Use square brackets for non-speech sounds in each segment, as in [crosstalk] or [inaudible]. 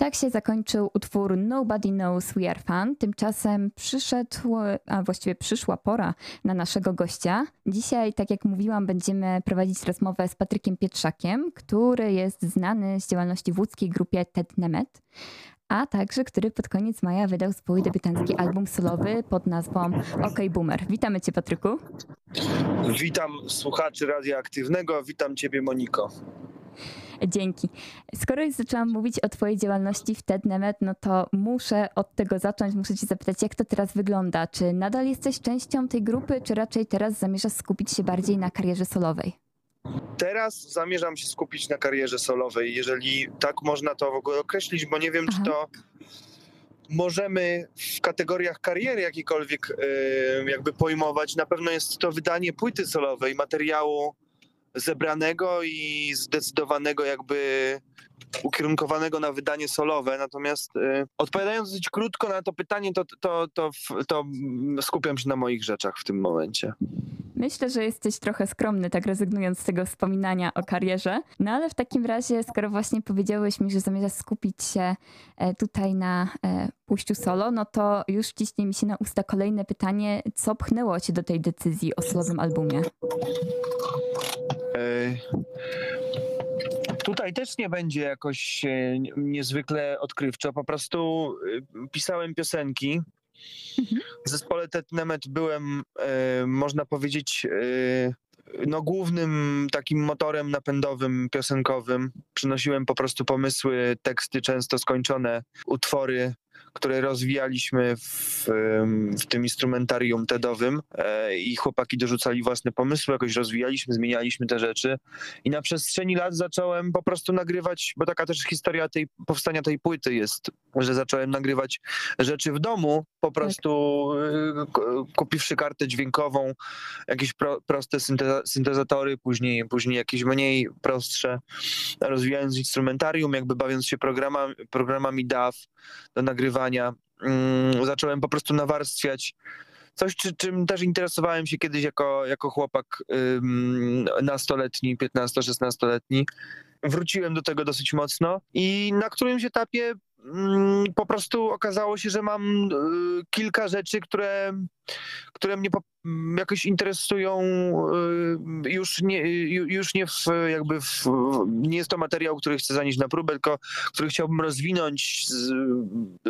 Tak się zakończył utwór Nobody Knows We Are Fun. Tymczasem przyszedł, a właściwie przyszła pora na naszego gościa. Dzisiaj, tak jak mówiłam, będziemy prowadzić rozmowę z Patrykiem Pietrzakiem, który jest znany z działalności w łódzkiej grupie Ted Nemet a także który pod koniec maja wydał swój debiutancki album solowy pod nazwą OK Boomer. Witamy Cię, Patryku. Witam słuchaczy radioaktywnego, witam Ciebie, Moniko. Dzięki. Skoro już zaczęłam mówić o Twojej działalności w TED Nemet, no to muszę od tego zacząć. Muszę Cię zapytać, jak to teraz wygląda? Czy nadal jesteś częścią tej grupy, czy raczej teraz zamierzasz skupić się bardziej na karierze solowej? Teraz zamierzam się skupić na karierze solowej, jeżeli tak można to w ogóle określić, bo nie wiem, Aha. czy to możemy w kategoriach kariery jakikolwiek jakby pojmować. Na pewno jest to wydanie płyty solowej, materiału zebranego i zdecydowanego jakby ukierunkowanego na wydanie solowe. Natomiast y, odpowiadając dosyć krótko na to pytanie, to, to, to, to skupiam się na moich rzeczach w tym momencie. Myślę, że jesteś trochę skromny, tak rezygnując z tego wspominania o karierze. No ale w takim razie, skoro właśnie powiedziałeś mi, że zamierzasz skupić się e, tutaj na e, pójściu solo, no to już ciśnie mi się na usta kolejne pytanie. Co pchnęło cię do tej decyzji o solowym albumie? E, tutaj też nie będzie jakoś niezwykle odkrywczo. Po prostu y, pisałem piosenki Mhm. W zespole Tetnemet byłem, e, można powiedzieć, e, no, głównym takim motorem napędowym, piosenkowym. Przynosiłem po prostu pomysły, teksty często skończone, utwory które rozwijaliśmy w, w tym instrumentarium TEDowym e, i chłopaki dorzucali własne pomysły, jakoś rozwijaliśmy, zmienialiśmy te rzeczy i na przestrzeni lat zacząłem po prostu nagrywać, bo taka też historia tej, powstania tej płyty jest, że zacząłem nagrywać rzeczy w domu, po tak. prostu tak. kupiwszy kartę dźwiękową, jakieś pro, proste syntezatory, później, później jakieś mniej prostsze, rozwijając instrumentarium, jakby bawiąc się programami, programami DAW do nagrywania mm, zacząłem po prostu nawarstwiać coś, czy, czym też interesowałem się kiedyś jako, jako chłopak nastoletni, 15-16-letni. Wróciłem do tego dosyć mocno i na którymś etapie po prostu okazało się, że mam y, kilka rzeczy, które, które mnie jakoś interesują y, już nie, już nie w, jakby w, nie jest to materiał, który chcę zanieść na próbę, tylko który chciałbym rozwinąć, z,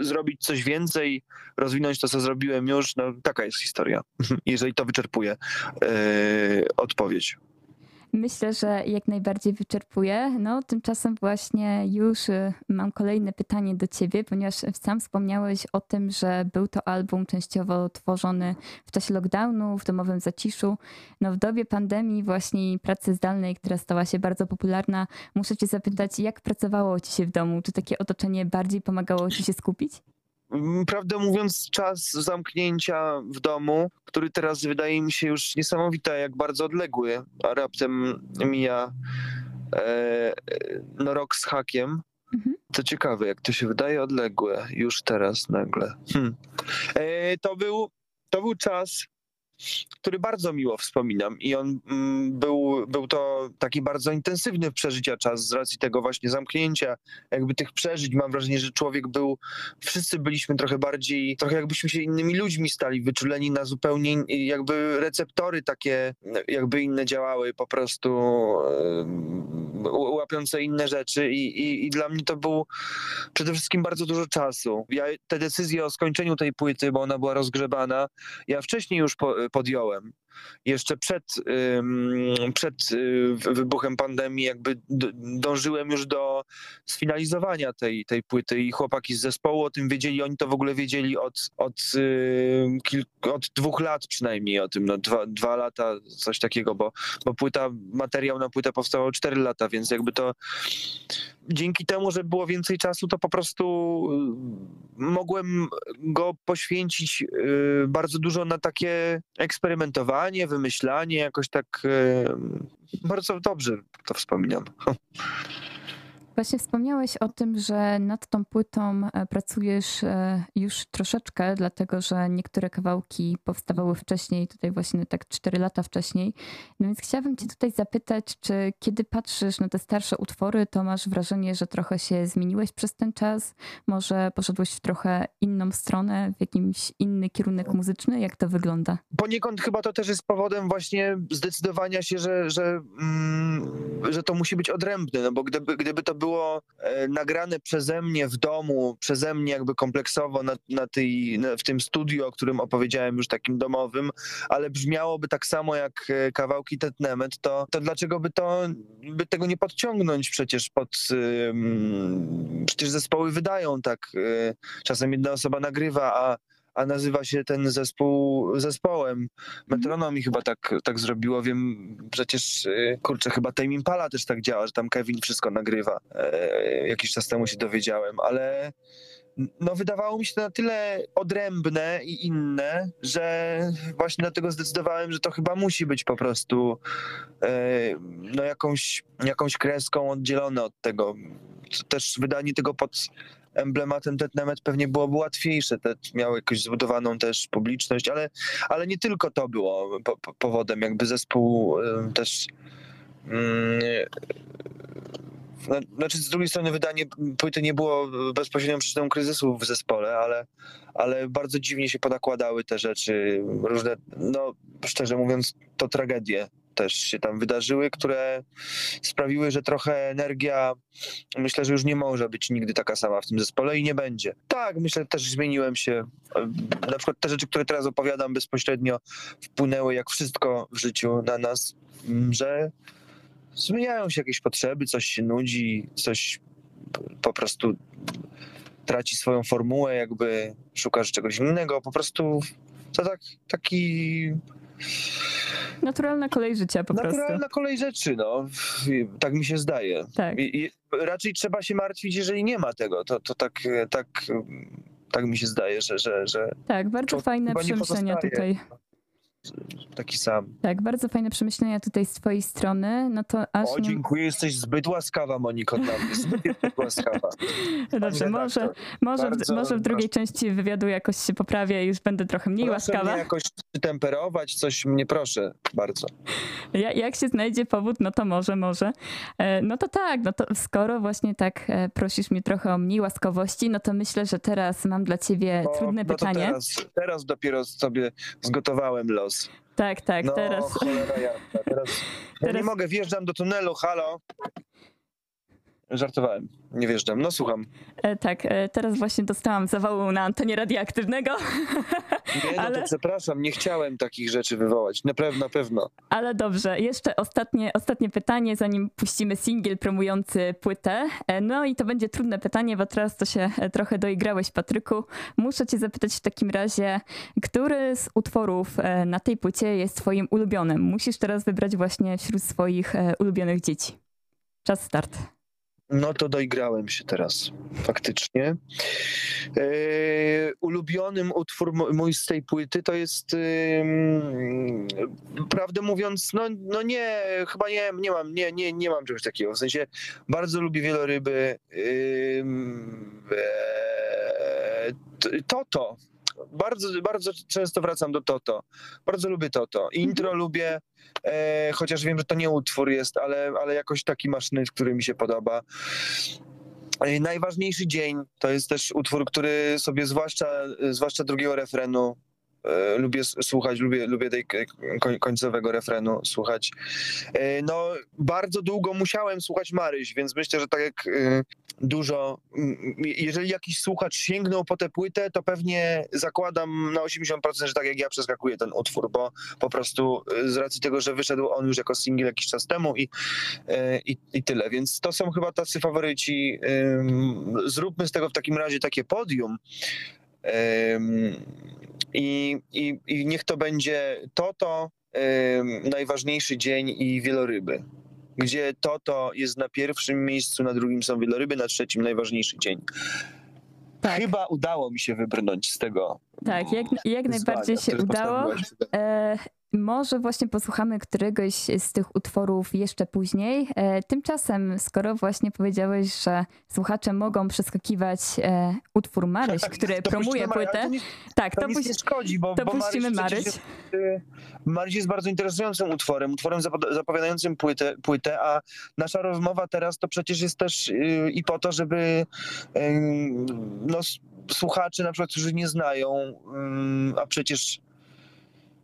zrobić coś więcej, rozwinąć to, co zrobiłem już. No, taka jest historia, [laughs] jeżeli to wyczerpuje yy, odpowiedź. Myślę, że jak najbardziej wyczerpuje. No, tymczasem właśnie już y, mam kolejne pytanie do ciebie, ponieważ sam wspomniałeś o tym, że był to album częściowo tworzony w czasie lockdownu, w domowym zaciszu. No, w dobie pandemii właśnie pracy zdalnej, która stała się bardzo popularna, muszę cię zapytać, jak pracowało ci się w domu? Czy takie otoczenie bardziej pomagało ci się skupić? Mm, prawdę mówiąc, czas zamknięcia w domu, który teraz wydaje mi się już niesamowity, jak bardzo odległy, a raptem mija e, no, rok z hakiem. Mhm. To ciekawe, jak to się wydaje odległe już teraz nagle. Hmm. E, to, był, to był czas, który bardzo miło wspominam i on mm, był, był to taki bardzo intensywny przeżycia czas z racji tego właśnie zamknięcia, jakby tych przeżyć. Mam wrażenie, że człowiek był, wszyscy byliśmy trochę bardziej, trochę jakbyśmy się innymi ludźmi stali, wyczuleni na zupełnie jakby receptory takie jakby inne działały po prostu łapiące inne rzeczy i, i, i dla mnie to był przede wszystkim bardzo dużo czasu. Ja te decyzje o skończeniu tej płyty, bo ona była rozgrzebana, ja wcześniej już po, podjąłem jeszcze przed, przed y, wybuchem pandemii jakby dążyłem już do sfinalizowania tej, tej płyty i chłopaki z zespołu o tym wiedzieli, oni to w ogóle wiedzieli od, od, od dwóch lat przynajmniej o tym, no dwa, dwa lata, coś takiego, bo, bo płyta, materiał na płytę powstał cztery lata, więc jakby to dzięki temu, że było więcej czasu, to po prostu y, mogłem go poświęcić y, bardzo dużo na takie eksperymentowanie, wymyślanie, jakoś tak bardzo dobrze to wspominam. [laughs] Właśnie wspomniałeś o tym, że nad tą płytą e, pracujesz e, już troszeczkę, dlatego że niektóre kawałki powstawały wcześniej, tutaj właśnie tak 4 lata wcześniej. No więc chciałabym Cię tutaj zapytać, czy kiedy patrzysz na te starsze utwory, to masz wrażenie, że trochę się zmieniłeś przez ten czas? Może poszedłeś w trochę inną stronę, w jakimś inny kierunek muzyczny? Jak to wygląda? Poniekąd chyba to też jest powodem właśnie zdecydowania się, że, że, mm, że to musi być odrębne, no bo gdyby, gdyby to było e, nagrane przeze mnie w domu, przeze mnie jakby kompleksowo na, na tej, w tym studiu, o którym opowiedziałem już takim domowym, ale brzmiałoby tak samo jak e, kawałki Tetnemet, to, to dlaczego by to, by tego nie podciągnąć przecież pod, przecież zespoły wydają tak, y, czasem jedna osoba nagrywa, a a nazywa się ten zespół zespołem. Metronomi chyba tak, tak zrobiło. Wiem, przecież y, kurczę, chyba Tame Impala też tak działa, że tam Kevin wszystko nagrywa. E, jakiś czas temu się dowiedziałem, ale no wydawało mi się to na tyle odrębne i inne, że właśnie dlatego zdecydowałem, że to chyba musi być po prostu e, no jakąś, jakąś kreską oddzielone od tego. Też wydanie tego pod emblematem Tetnemet pewnie byłoby łatwiejsze, Tet miał jakąś zbudowaną też publiczność, ale, ale nie tylko to było po, po, powodem, jakby zespół też y, znaczy z drugiej strony wydanie płyty nie było bezpośrednią przyczyną kryzysu w zespole, ale, ale bardzo dziwnie się podakładały te rzeczy, różne, no szczerze mówiąc, to tragedie też się tam wydarzyły, które sprawiły, że trochę energia, myślę, że już nie może być nigdy taka sama w tym zespole i nie będzie. Tak, myślę, że też zmieniłem się. Na przykład te rzeczy, które teraz opowiadam bezpośrednio wpłynęły jak wszystko w życiu na nas, że zmieniają się jakieś potrzeby, coś się nudzi, coś po prostu traci swoją formułę, jakby szukasz czegoś innego. Po prostu to tak, taki Naturalna kolej życia po Naturalna prostu. Naturalna kolej rzeczy, no. Tak mi się zdaje. Tak. I, raczej trzeba się martwić, jeżeli nie ma tego. To, to tak, tak, tak mi się zdaje, że... że, że tak, bardzo fajne przemyślenia tutaj taki sam. Tak, bardzo fajne przemyślenia tutaj z twojej strony. No to aż o, dziękuję, jesteś zbyt łaskawa, Moniko, dla mnie. Zbyt łaskawa. [laughs] Dobrze, może, może, bardzo, w, może w drugiej proszę. części wywiadu jakoś się poprawię i już będę trochę mniej proszę łaskawa. Mnie jakoś temperować, coś mnie proszę bardzo. Ja, jak się znajdzie powód, no to może, może. E, no to tak, no to skoro właśnie tak e, prosisz mnie trochę o mniej łaskawości, no to myślę, że teraz mam dla ciebie no, trudne no pytanie. Teraz, teraz dopiero sobie zgotowałem los. Tak, tak, no, teraz. Cholera jasna. [laughs] Teraz, ja nie mogę, wjeżdżam do tunelu, halo. Żartowałem, nie wjeżdżam. No słucham. E, tak, e, teraz właśnie dostałam zawału na antenie radioaktywnego. Nie, no ale... to przepraszam, nie chciałem takich rzeczy wywołać. Na pewno, na pewno. Ale dobrze, jeszcze ostatnie, ostatnie pytanie, zanim puścimy singiel promujący płytę. E, no i to będzie trudne pytanie, bo teraz to się e, trochę doigrałeś, Patryku. Muszę cię zapytać w takim razie, który z utworów e, na tej płycie jest twoim ulubionym? Musisz teraz wybrać właśnie wśród swoich ulubionych dzieci. Czas start. No to doigrałem się teraz, faktycznie. Yy, ulubionym utwór mój z tej płyty to jest, yy, prawdę mówiąc, no, no nie, chyba nie, nie mam, nie, nie, nie mam czegoś takiego. W sensie bardzo lubię wieloryby. Yy, Toto. Bardzo, bardzo często wracam do Toto. Bardzo lubię Toto. Intro mhm. lubię, e, chociaż wiem, że to nie utwór jest, ale, ale jakoś taki maszny, który mi się podoba. E, najważniejszy dzień to jest też utwór, który sobie zwłaszcza, zwłaszcza drugiego refrenu E, lubię słuchać, lubię, lubię tej końcowego refrenu słuchać. E, no, bardzo długo musiałem słuchać Maryś, więc myślę, że tak jak e, dużo, jeżeli jakiś słuchacz sięgnął po tę płytę, to pewnie zakładam na 80%, że tak jak ja przeskakuję ten utwór, bo po prostu z racji tego, że wyszedł on już jako singiel jakiś czas temu i, i, i tyle. Więc to są chyba tacy faworyci. Zróbmy z tego w takim razie takie podium. I, i, i niech to będzie Toto, najważniejszy dzień i wieloryby. Gdzie Toto jest na pierwszym miejscu, na drugim są wieloryby, na trzecim najważniejszy dzień. Tak. Chyba udało mi się wybrnąć z tego. Tak, jak, jak najbardziej się udało. E, może właśnie posłuchamy któregoś z tych utworów jeszcze później. E, tymczasem, skoro właśnie powiedziałeś, że słuchacze mogą przeskakiwać e, utwór Maryś, który to promuje płytę, nie, tak, to, to nic nie szkodzi, bo, to bo puścimy Maryś. Jest, Maryś jest bardzo interesującym utworem, utworem zapowiadającym płytę, płytę, a nasza rozmowa teraz to przecież jest też y, i po to, żeby no, słuchacze na przykład, którzy nie znają, a przecież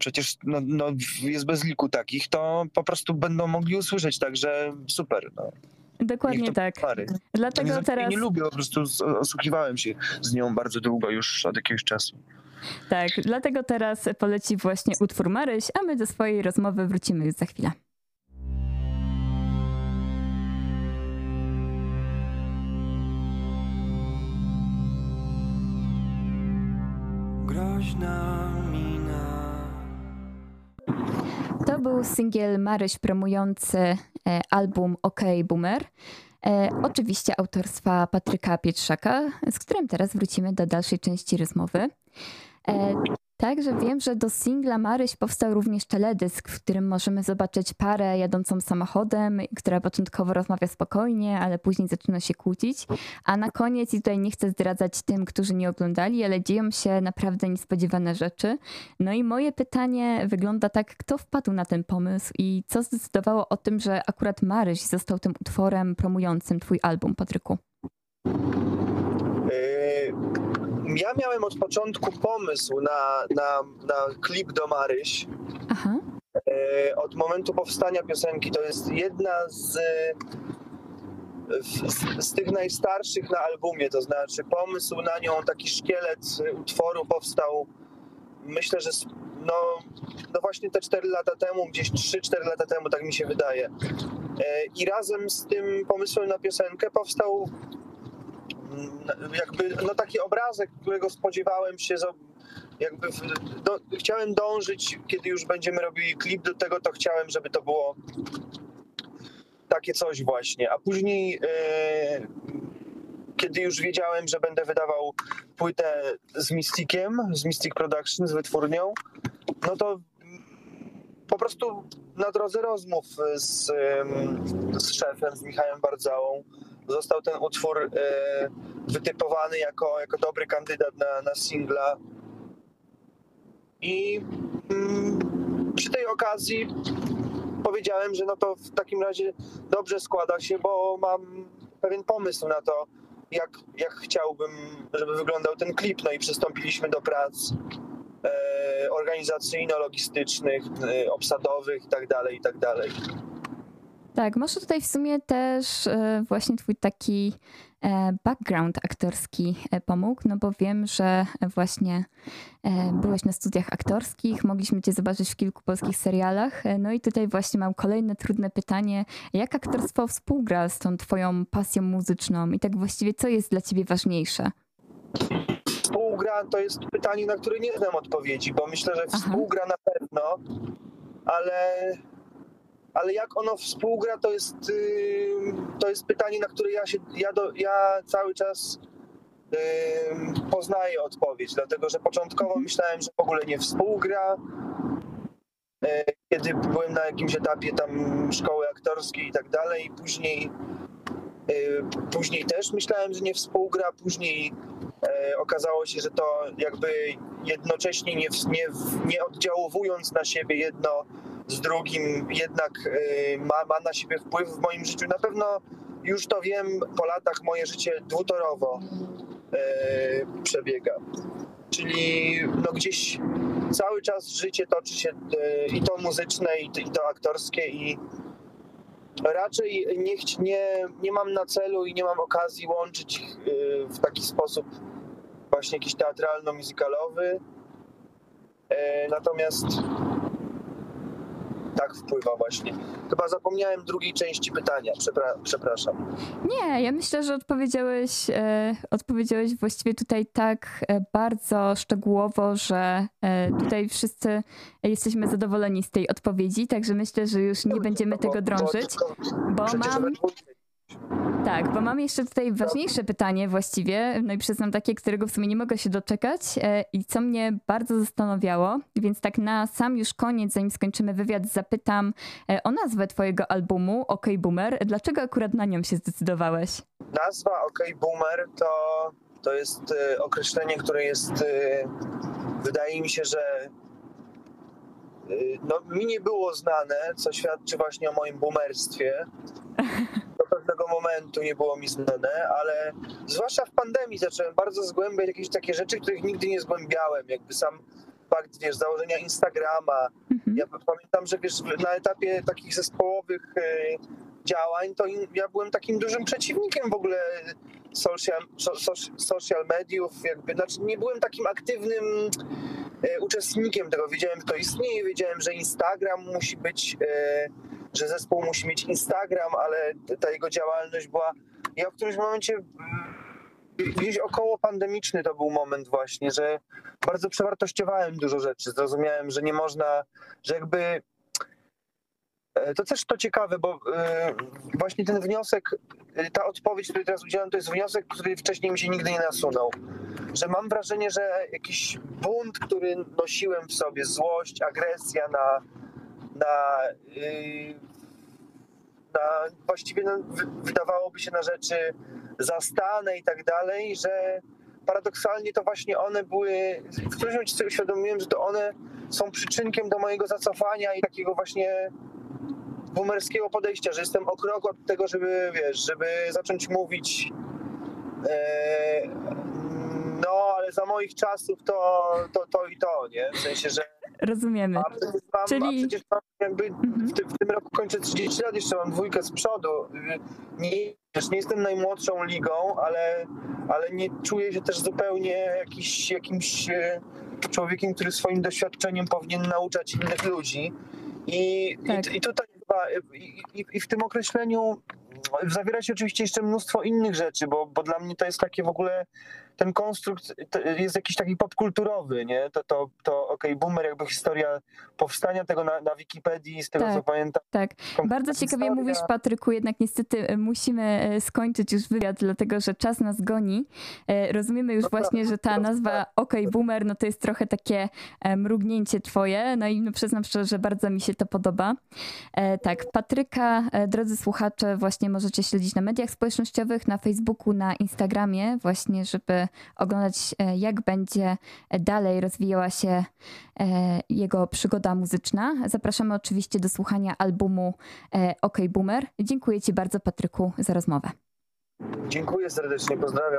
przecież no, no, jest bez liku takich, to po prostu będą mogli usłyszeć, także super. No. Dokładnie tak. Pary. Dlatego nie, teraz... nie lubię, po prostu osłuchiwałem się z nią bardzo długo już od jakiegoś czasu. Tak, dlatego teraz poleci właśnie utwór Maryś, a my do swojej rozmowy wrócimy już za chwilę. Groźna był singiel Maryś promujący e, album OK Boomer. E, oczywiście autorstwa Patryka Pietrzaka, z którym teraz wrócimy do dalszej części rozmowy. E, Także wiem, że do singla Maryś powstał również teledysk, w którym możemy zobaczyć parę jadącą samochodem, która początkowo rozmawia spokojnie, ale później zaczyna się kłócić. A na koniec, i tutaj nie chcę zdradzać tym, którzy nie oglądali, ale dzieją się naprawdę niespodziewane rzeczy. No i moje pytanie wygląda tak, kto wpadł na ten pomysł i co zdecydowało o tym, że akurat Maryś został tym utworem promującym twój album, Patryku? Ja miałem od początku pomysł na, na, na klip do Maryś. Aha. E, od momentu powstania piosenki. To jest jedna z, z, z, tych najstarszych na albumie. To znaczy, pomysł na nią, taki szkielet utworu powstał, myślę, że no, no właśnie te 4 lata temu, gdzieś 3-4 lata temu, tak mi się wydaje. E, I razem z tym pomysłem na piosenkę powstał jakby no taki obrazek, którego spodziewałem się, jakby do, chciałem dążyć, kiedy już będziemy robili klip do tego, to chciałem, żeby to było takie coś właśnie. A później, e, kiedy już wiedziałem, że będę wydawał płytę z Mystikiem, z Mystic Production, z wytwórnią, no to po prostu na drodze rozmów z, z szefem, z Michałem Bardzałą, został ten utwór e, wytypowany jako, jako dobry kandydat na, na singla. I mm, przy tej okazji powiedziałem, że no to w takim razie dobrze składa się, bo mam pewien pomysł na to, jak, jak chciałbym, żeby wyglądał ten klip. No i przystąpiliśmy do prac e, organizacyjno-logistycznych, e, obsadowych itd., tak itd. Tak może tutaj w sumie też e, właśnie twój taki e, background aktorski e, pomógł, no bo wiem, że właśnie byłeś na studiach aktorskich, mogliśmy cię zobaczyć w kilku polskich serialach. No i tutaj właśnie mam kolejne trudne pytanie. Jak aktorstwo współgra z tą twoją pasją muzyczną i tak właściwie co jest dla ciebie ważniejsze? Współgra to jest pytanie, na które nie znam odpowiedzi, bo myślę, że współgra Aha. na pewno, ale ale jak ono współgra, to jest, to jest pytanie, na które ja, się, ja, do, ja cały czas poznaję odpowiedź, dlatego że początkowo mhm. myślałem, że w ogóle nie współgra. E, kiedy byłem na jakimś etapie tam szkoły aktorskiej i tak dalej, później, później też myślałem, że nie współgra, później okazało się, że to jakby jednocześnie nie, nie, nie oddziaływując na siebie jedno z drugim jednak y, ma, ma na siebie wpływ w moim życiu. Na pewno już to wiem, po latach moje życie dwutorowo y, przebiega. Czyli no gdzieś cały czas życie toczy się y, i to muzyczne, i to aktorskie, i raczej nie, nie, nie mam na celu i nie mam okazji łączyć ich w taki sposób właśnie jakiś teatralno-muzykalowy. Natomiast tak wpływa właśnie. Chyba zapomniałem drugiej części pytania, Przepra przepraszam. Nie, ja myślę, że odpowiedziałeś, e, odpowiedziałeś właściwie tutaj tak e, bardzo szczegółowo, że e, tutaj wszyscy jesteśmy zadowoleni z tej odpowiedzi, także myślę, że już nie będziemy tego drążyć, bo mam... Tak, bo mam jeszcze tutaj ważniejsze pytanie właściwie, no i przyznam takie, którego w sumie nie mogę się doczekać e, i co mnie bardzo zastanawiało, więc tak na sam już koniec, zanim skończymy wywiad, zapytam e, o nazwę twojego albumu OK Boomer. Dlaczego akurat na nią się zdecydowałeś? Nazwa OK Boomer to, to jest y, określenie, które jest, wydaje mi się, że no, mi nie było znane, co świadczy właśnie o moim boomerstwie. [laughs] Pewnego momentu nie było mi znane, ale zwłaszcza w pandemii zacząłem bardzo zgłębiać jakieś takie rzeczy, których nigdy nie zgłębiałem. Jakby sam fakt, wiesz, założenia Instagrama. Mhm. Ja pamiętam, że wiesz, na etapie takich zespołowych y, działań, to ja byłem takim dużym przeciwnikiem w ogóle social, so, so, social mediów, jakby, znaczy nie byłem takim aktywnym e, uczestnikiem tego. Wiedziałem, że to istnieje, wiedziałem, że Instagram musi być, e, że zespół musi mieć Instagram, ale ta jego działalność była. Ja w którymś momencie mm, gdzieś około pandemiczny to był moment właśnie, że bardzo przewartościowałem dużo rzeczy. Zrozumiałem, że nie można, że jakby E, To też to ciekawe, bo e, właśnie ten wniosek, e, ta odpowiedź, której teraz udzielam, to jest wniosek, który wcześniej mi się nigdy nie nasunął. Że mam wrażenie, że jakiś bunt, który nosiłem w sobie, złość, agresja na, na, yy, na właściwie no, wy- wydawałoby się na rzeczy zastane i tak dalej, że paradoksalnie to właśnie one były, w którymś momencie sobie uświadomiłem, że to one są przyczynkiem do mojego zacofania i takiego właśnie boomerskiego podejścia, że jestem o krok od tego, żeby, wiesz, żeby zacząć mówić e, no, ale za moich czasów to, to, to i to, nie? W sensie, że Rozumiemy. a przecież mam, Czyli- a przecież mam jakby Mhm. w, tym, w tym roku kończę 30 lat, jeszcze mam dwójkę z przodu. Nie, nie jestem najmłodszą ligą, ale, ale nie czuję się też zupełnie jakiś, jakimś e, człowiekiem, który swoim doświadczeniem powinien nauczać innych ludzi. I, Tak. i, i tutaj chyba, i, i, i w tym określeniu zawiera się oczywiście jeszcze mnóstwo innych rzeczy, bo, bo dla mnie to jest takie w ogóle, ten konstrukt jest jakiś taki popkulturowy, nie? To, to, to okej, boomer, jakby historia powstania tego na, na Wikipedii, z tego Tak. co pamiętam. Tak, bardzo ciekawie historia. mówisz, Patryku, jednak niestety e, musimy e, skończyć już wywiad, dlatego że czas nas goni. E, Rozumiemy już No właśnie, że ta tak. nazwa OK Boomer, no to jest trochę takie mrugnięcie twoje, no i no przyznam szczerze, że bardzo mi się to podoba. Tak, Patryka, drodzy słuchacze, właśnie możecie śledzić na mediach społecznościowych, na Facebooku, na Instagramie, właśnie żeby oglądać, e, jak będzie dalej rozwijała się e, jego przygoda muzyczna. Zapraszamy oczywiście do słuchania albumu e, OK Boomer. Dziękuję Ci bardzo, Patryku, za rozmowę. Dziękuję serdecznie, pozdrawiam.